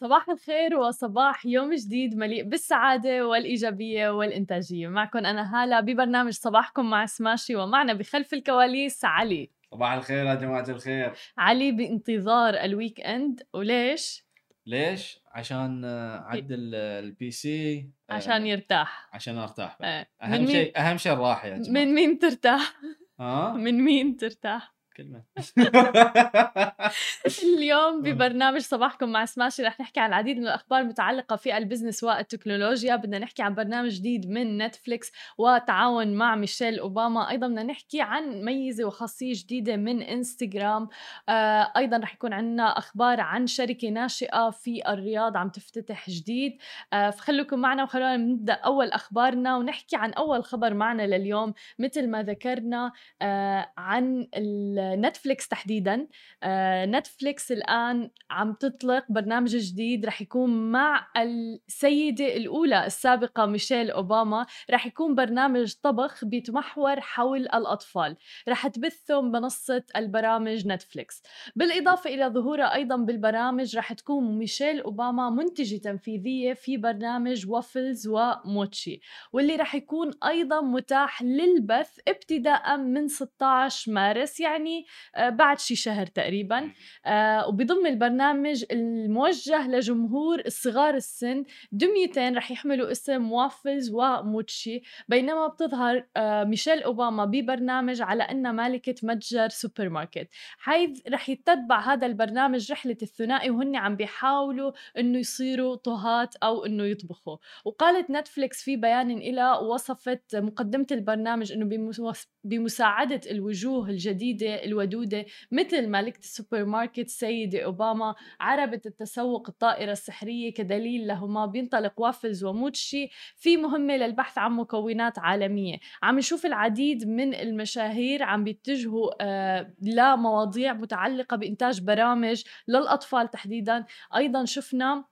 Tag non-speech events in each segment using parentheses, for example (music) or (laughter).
صباح الخير وصباح يوم جديد مليء بالسعادة والإيجابية والإنتاجية معكم أنا هالة ببرنامج صباحكم مع سماشي ومعنا بخلف الكواليس علي صباح الخير يا جماعة الخير علي بانتظار ال weekend وليش؟ ليش؟ عشان عدل ال PC عشان يرتاح عشان أرتاح آه. أهم شيء أهم شيء الراحة يا جماعة من مين ترتاح؟ ها؟ من مين ترتاح؟ كلمة. (laughs) اليوم ببرنامج صباحكم مع سماشي رح نحكي عن العديد من الأخبار المتعلقه في ال business والتكنولوجيا. بدنا نحكي عن برنامج جديد من نتفليكس وتعاون مع ميشيل أوباما. أيضا بدنا نحكي عن ميزة وخاصية جديدة من إنستغرام. آه أيضا رح يكون عندنا أخبار عن شركة ناشئة في الرياض عم تفتتح جديد. آه فخلوكم معنا وخلونا نبدأ أول أخبارنا ونحكي عن أول خبر معنا لليوم. مثل ما ذكرنا آه عن نتفليكس تحديدا. آه نتفليكس الآن عم تطلق برنامج جديد رح يكون مع السيدة الأولى السابقة ميشيل أوباما. رح يكون برنامج طبخ بيتمحور حول الأطفال. رح تبثه منصه البرامج نتفليكس بالإضافة إلى ظهورها أيضا بالبرامج رح تكون ميشيل أوباما منتجة تنفيذية في برنامج وافلز وموتشي واللي رح يكون أيضا متاح للبث ابتداء من 16 مارس يعني آه، بعد شي شهر تقريبا. آه، وبضم البرنامج الموجه لجمهور الصغار السن. دميتين رح يحملوا اسم وافلز وموتشي بينما بتظهر آه، ميشيل أوباما ببرنامج على انها مالكة متجر سوبر ماركت حيث رح يتبع هذا البرنامج رحلة الثنائي وهن عم بيحاولوا إنه يصيروا طهاة أو إنه يطبخوا. وقالت نتفليكس في بيان إلى وصفت مقدمة البرنامج إنه بمساعدة الوجوه الجديدة الودودة مثل مالكة السوبر ماركت السيدة أوباما عربة التسوق الطائرة السحرية كدليل لهما بينطلق وافلز وموتشي في مهمة للبحث عن مكونات عالمية. عم نشوف العديد من المشاهير عم بيتجهوا آه لمواضيع متعلقة بإنتاج برامج للأطفال تحديدا. أيضا شفنا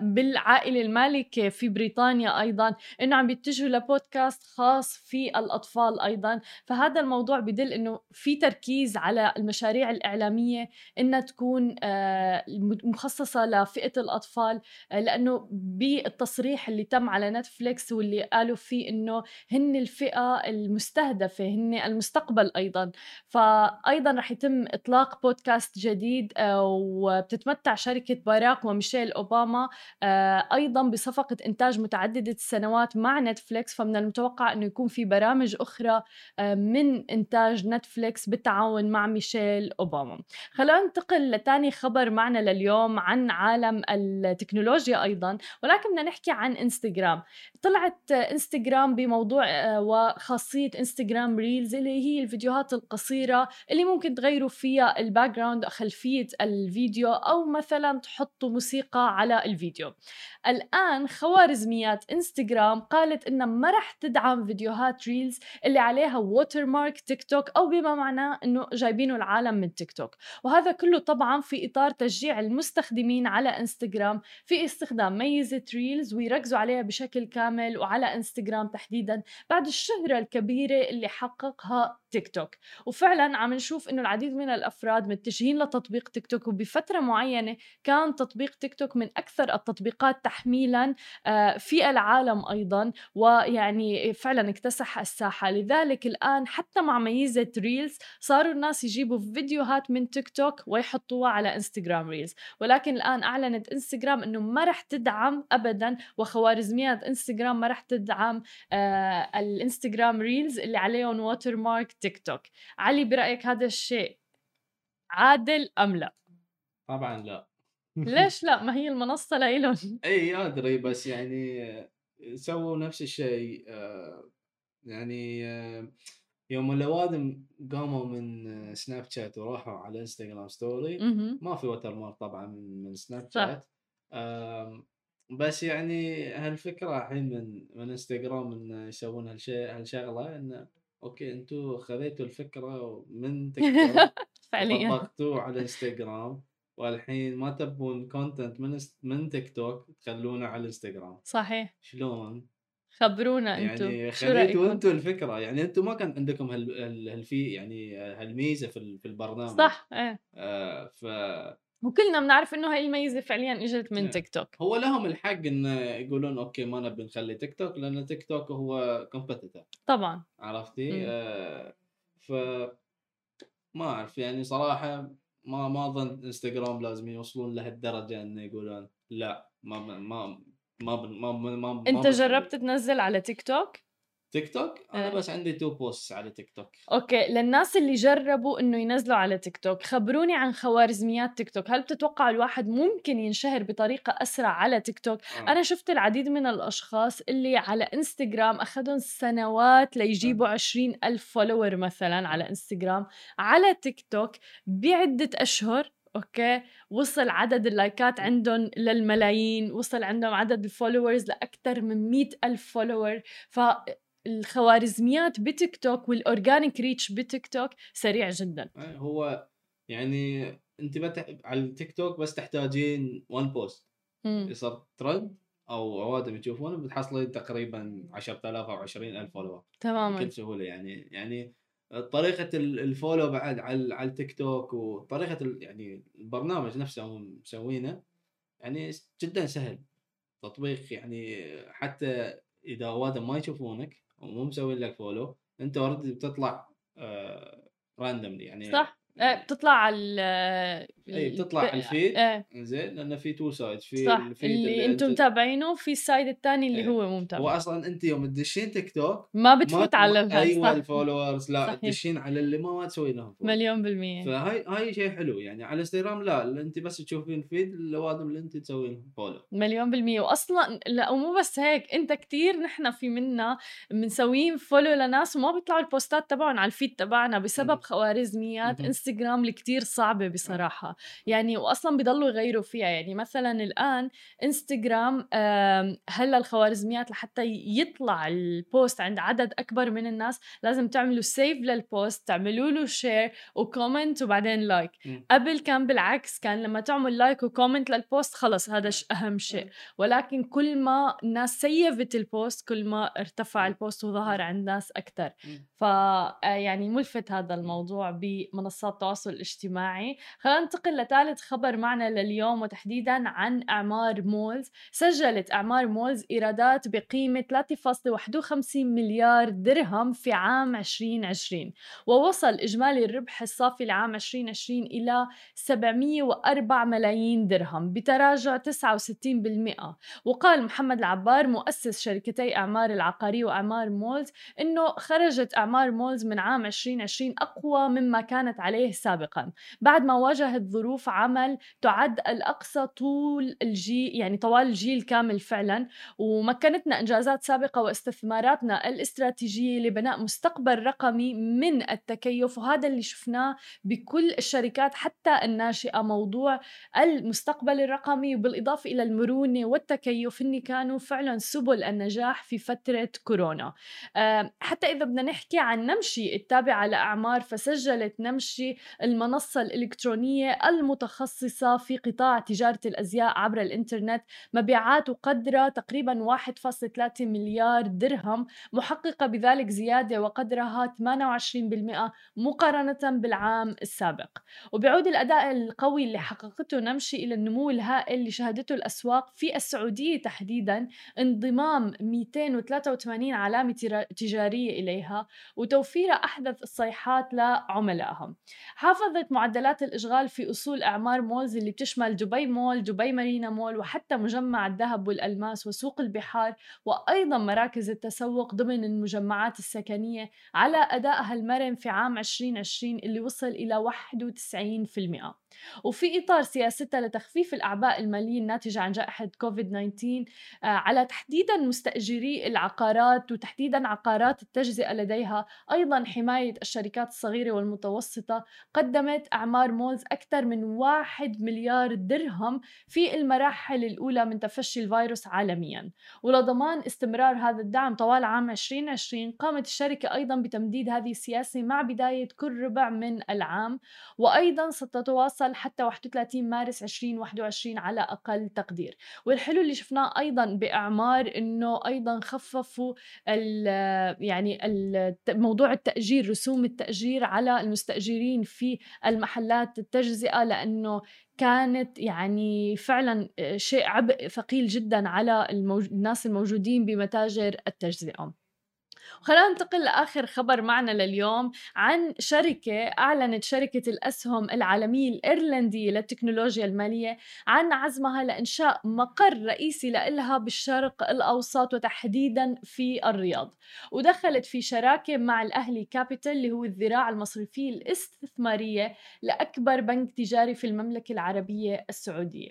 بالعائلة المالكة في بريطانيا أيضا إنه عم بيتجهوا لبودكاست خاص في الأطفال أيضا. فهذا الموضوع بدل إنه في تركيز على المشاريع الإعلامية إنها تكون آه، مخصصة لفئة الأطفال آه، لأنه بالتصريح اللي تم على نتفليكس واللي قالوا فيه إنه هن الفئة المستهدفة هن المستقبل أيضا. فايضا رح يتم إطلاق بودكاست جديد وبتتمتع شركة باراك وميشيل أوباما آه، أيضا بصفقة إنتاج متعددة السنوات مع نتفليكس فمن المتوقع إنه يكون في برامج أخرى آه، من إنتاج نتفليكس بالتعاون مع ميشيل أوباما. خلونا ننتقل لثاني خبر معنا لليوم عن عالم التكنولوجيا أيضا ولكن بدنا نحكي عن إنستغرام. طلعت إنستغرام بموضوع آه، وخاصية إنستغرام ريلز اللي هي الفيديوهات القصيرة اللي ممكن تغيروا فيها ال background خلفية الفيديو أو مثلا تحطوا موسيقى على الفيديو. الآن خوارزميات إنستغرام قالت إنها ما رح تدعم فيديوهات ريلز اللي عليها watermark تيك توك أو بما معناه إنه جايبينه العالم من تيك توك وهذا كله طبعا في إطار تشجيع المستخدمين على إنستغرام في استخدام ميزة ريلز ويركزوا عليها بشكل كامل وعلى إنستغرام تحديدا بعد الشهرة الكبيرة اللي حققها تيك توك وفعلا عم نشوف إنه العديد من الأفراد متجهين لتطبيق تيك توك وبفترة معينة كان تطبيق تيك توك من أكثر التطبيقات تحميلا آه، في العالم أيضا ويعني فعلا اكتسح الساحة. لذلك الآن حتى مع ميزة ريلز صاروا الناس يجيبوا فيديوهات من تيك توك ويحطوها على إنستغرام ريلز. ولكن الآن أعلنت إنستغرام إنه ما رح تدعم ابدا وخوارزميات إنستغرام ما رح تدعم آه الإنستغرام reels اللي عليهم watermark تيك توك علي برأيك هذا الشيء عادل أم لا؟ طبعا لا. ليش (laughs) لا؟ ما هي المنصة لإلهم. إي أدري بس يعني سووا نفس الشيء آه، يعني آه، يوم الأوادم قاموا من سناب شات وراحوا على انستغرام story ما في watermark طبعا من سناب شات بس يعني هالفكرة الحين من من انستغرام إن يسوون هالشيء هالشغلة انه okay أنتم خذيتوا الفكرة من تيك توك فعليا. طبقتوه على انستغرام والحين ما تبون content من من تيك توك تخلونه على الانستغرام صحيح. شلون؟ خبرونا أنتم. يعني خليتوا أنتم الفكرة. يعني أنتم ما كان عندكم هال هال fea يعني هالميزة في في البرنامج. صح إيه. آه ف وكلنا بنعرف إنه هاي الميزة فعليا إجت من. تيك توك هو لهم الحق إن يقولون okay ما نبي نخلي تيك توك لأن تيك توك هو competitor طبعا. عرفتي؟ مم. آه ف ما أعرف يعني صراحة ما ما أظن إنستغرام لازم يوصلون لهالدرجة إنه يقولون لا ما ما ما ما ما, ما, ما أنت. جربت تنزل على تيك توك تيك توك أنا إيه. بس عندي two posts على تيك توك okay للناس اللي جربوا إنه ينزلوا على تيك توك خبروني عن خوارزميات تيك توك هل بتتوقع الواحد ممكن ينشهر بطريقة أسرع على تيك توك آه. أنا شفت العديد من الأشخاص اللي على انستغرام أخذهم سنوات ليجيبوا عشرين ألف follower مثلا على انستغرام على تيك توك بعدة أشهر okay وصل عدد ال likes عندهم للملايين وصل عندهم عدد ال followers لأكثر من مئة ألف follower فالخوارزميات بتيك توك وال organic reach بتيك توك سريع جدا. آه، هو يعني انت بتح... على التيك توك بس تحتاجين one post. يصير ترند أو اوادم يشوفونه بتحصلين تقريبا 10000 أو 20000 follower تماما. بكل سهولة يعني. يعني طريقة ال- ال follow بعد على على التيك توك وطريقة ال- يعني البرنامج نفسه هم مسوينه يعني جدا سهل. تطبيق يعني حتى إذا اوادم ما يشوفونك ومو مسوين لك follow انت already بتطلع randomly يعني صح. آه، بتطلع على اي بتطلع على ال feed إيه زين لأن في two sides في صح ال feed اللي أنتم متابعينه في ال side الثاني اللي إيه. هو مو متابع أصلا أنت يوم تدشين تيك توك ما بتفوت على ما- الهاي أيوه ال followers لا. تدشين على اللي ما ما تسوي لهم. مليون بالمية فهاي هاي شيء حلو يعني على انستغرام لا أنت بس تشوفين feed الاوادم اللي أنت تسوين فولو مليون بالمية وأصلا لا ومو بس هيك أنت كتير نحن في منا منسويين follow لناس وما بيطلعوا ال posts تبعهم على ال feed تبعنا بسبب. خوارزميات. انستغرام اللي كتير صعبة بصراحة يعني وأصلا بيضلوا يغيروا فيها. يعني مثلا الآن إنستغرام هلأ الخوارزميات لحتى يطلع ال post عند عدد أكبر من الناس لازم تعملوا save لل post تعملوا له share و comment وبعدين like مم. قبل كان بالعكس كان لما تعمل like و comment لل post خلص هذا أهم شيء. ولكن كل ما الناس save ت ال post كل ما ارتفع ال post وظهر عند ناس أكثر. ف آه، يعني ملفت هذا الموضوع بمنصات التواصل الاجتماعي. خلينا ننتقل لثالث خبر معنا لليوم وتحديدا عن أعمار مولز. سجلت أعمار مولز إيرادات بقيمة 3.51 مليار درهم في عام 2020 ووصل إجمالي الربح الصافي لعام 2020 إلى 704 ملايين درهم بتراجع 69% وقال محمد العبار مؤسس شركتي أعمار العقارية وأعمار مولز إنه خرجت أعمار مولز من عام 2020 أقوى مما كانت عليه سابقا. بعد ما واجهت ظروف عمل تعد الأقصى طول الجيل يعني طوال الجيل كامل فعلا. ومكنتنا إنجازات سابقة واستثماراتنا الاستراتيجية لبناء مستقبل رقمي من التكيف وهذا اللي شفناه بكل الشركات حتى الناشئة موضوع المستقبل الرقمي وبالإضافة إلى المرونة والتكيف هن كانوا فعلا سبل النجاح في فترة كورونا. حتى إذا بدنا نحكي عن نمشي التابعة لأعمار فسجلت نمشي المنصة الإلكترونية المتخصصة في قطاع تجارة الأزياء عبر الإنترنت مبيعات قدرها تقريبا 1.3 مليار درهم محققة بذلك زيادة وقدرها 28% مقارنة بالعام السابق. وبيعود الأداء القوي اللي حققته نمشي إلى النمو الهائل اللي شهدته الأسواق في السعودية تحديدا انضمام 283 علامة تجارية إليها وتوفير أحدث الصيحات لعملائها حافظت معدلات الإشغال في أصول أعمار مولز اللي بتشمل دبي مول دبي مارينا مول وحتى مجمع الذهب والألماس وسوق البحار وأيضا مراكز التسوق ضمن المجمعات السكنية على أدائها المرن في عام 2020 اللي وصل إلى 91% وفي إطار سياستها لتخفيف الأعباء المالية الناتجة عن جائحة كوفيد 19 آه، على تحديدا مستأجري العقارات وتحديدا عقارات التجزئة لديها. أيضا حماية الشركات الصغيرة والمتوسطة قدمت أعمار مولز أكثر من 1 مليار درهم في المراحل الأولى من تفشي الفيروس عالميا. ولضمان استمرار هذا الدعم طوال عام 2020 قامت الشركة أيضا بتمديد هذه السياسة مع بداية كل ربع من العام وأيضا ستتواصل حتى 31 مارس 2021 على أقل تقدير. والحلو اللي شفناه أيضا بأعمار أنه أيضا خففوا ال- يعني ال- موضوع التأجير رسوم التأجير على المستأجرين في المحلات التجزئة لأنه كانت يعني فعلا شيء عبء ثقيل جدا على الموج... الناس الموجودين بمتاجر التجزئة. خلينا ننتقل لآخر خبر معنا لليوم عن شركة أعلنت شركة الأسهم العالمية الإيرلندية للتكنولوجيا المالية عن عزمها لإنشاء مقر رئيسي لها بالشرق الأوسط وتحديدا في الرياض. ودخلت في شراكة مع الأهلي كابيتال اللي هو الذراع المصرفيه الاستثمارية لأكبر بنك تجاري في المملكة العربية السعودية.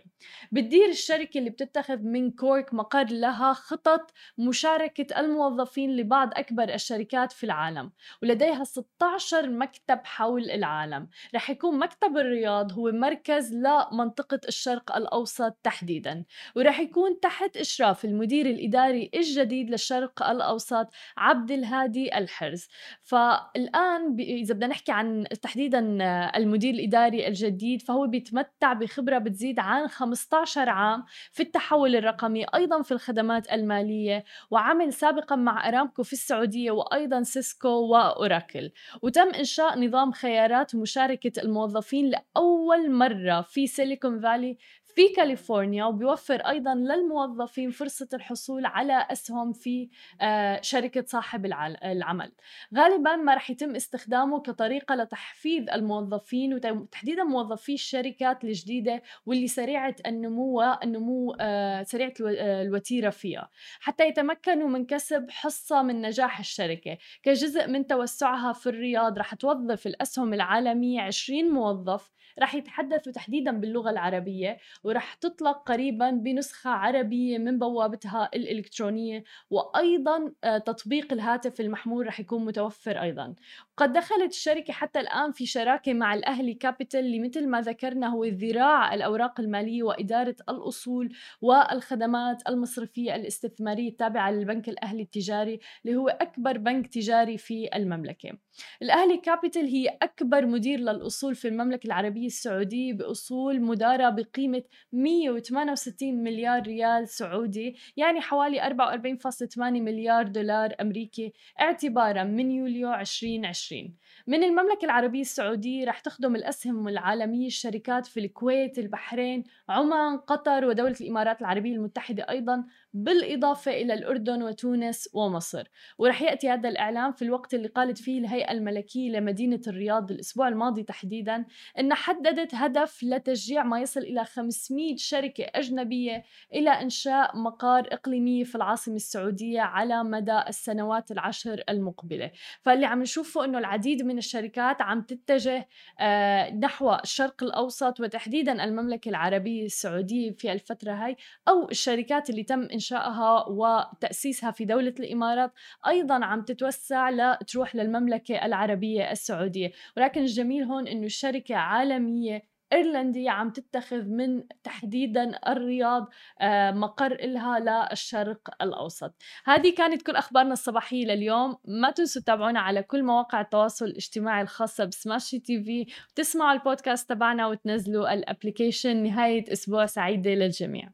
بتدير الشركة اللي بتتخذ من كورك مقر لها خطط مشاركة الموظفين لبعض أكبر الشركات في العالم ولديها 16 مكتب حول العالم. رح يكون مكتب الرياض هو مركز لمنطقة الشرق الأوسط تحديدا ورح يكون تحت إشراف المدير الإداري الجديد للشرق الأوسط عبد الهادي الحرز. فالآن إذا بدنا نحكي عن تحديدا المدير الإداري الجديد فهو بيتمتع بخبرة بتزيد عن 15 عام في التحول الرقمي أيضا في الخدمات المالية وعمل سابقا مع أرامكو في السعودية. السعودية وأيضا سيسكو وأوراكل. وتم إنشاء نظام خيارات مشاركة الموظفين لأول مرة في سيليكون فالي في كاليفورنيا وبيوفر أيضا للموظفين فرصة الحصول على أسهم في آه، شركة صاحب العمل. غالبا ما رح يتم استخدامه كطريقة لتحفيز الموظفين وتحديدا موظفي الشركات الجديدة واللي سريعة النمو والنمو آه، سريعة آه، الوتيرة فيها. حتى يتمكنوا من كسب حصة من نجاح الشركة. كجزء من توسعها في الرياض رح توظف الأسهم العالمية 20 موظف. رح يتحدثوا تحديدا باللغة العربية. ورح تطلق قريبا بنسخة عربية من بوابتها الإلكترونية وأيضا آه، تطبيق الهاتف المحمول رح يكون متوفر أيضا. قد دخلت الشركة حتى الآن في شراكة مع الأهلي كابيتال اللي مثل ما ذكرنا هو ذراع الأوراق المالية وإدارة الأصول والخدمات المصرفية الاستثمارية التابعة للبنك الأهلي التجاري اللي هو أكبر بنك تجاري في المملكة. الأهلي كابيتال هي أكبر مدير للأصول في المملكة العربية السعودية بأصول مدارة بقيمة 168 مليار ريال سعودي يعني حوالي 44.8 مليار دولار أمريكي اعتبارا من يوليو 2020 من المملكة العربية السعودية رح تخدم الأسهم العالمية الشركات في الكويت البحرين عمان قطر ودولة الإمارات العربية المتحدة أيضا. بالإضافة إلى الأردن وتونس ومصر. ورح يأتي هذا الإعلان في الوقت اللي قالت فيه الهيئة الملكية لمدينة الرياض الأسبوع الماضي تحديدا أن حددت هدف لتشجيع ما يصل إلى 500 شركة أجنبية إلى إنشاء مقار إقليمية في العاصمة السعودية على مدى السنوات العشر المقبلة. فاللي عم نشوفه أنه العديد من الشركات عم تتجه آه، نحو الشرق الأوسط وتحديدا المملكة العربية السعودية في الفترة هاي أو الشركات اللي تم إنشائها وتأسيسها في دولة الإمارات أيضا عم تتوسع لتروح للمملكة العربية السعودية. ولكن الجميل هون أنه الشركة عالمية إيرلندية عم تتخذ من تحديدا الرياض آه، مقر إلها للشرق الأوسط. هذه كانت كل أخبارنا الصباحية لليوم. ما تنسوا تتابعونا على كل مواقع التواصل الاجتماعي الخاصة بسماشي تي في. وتسمعوا البودكاست تبعنا وتنزلوا الابلكيشن نهاية أسبوع سعيدة للجميع.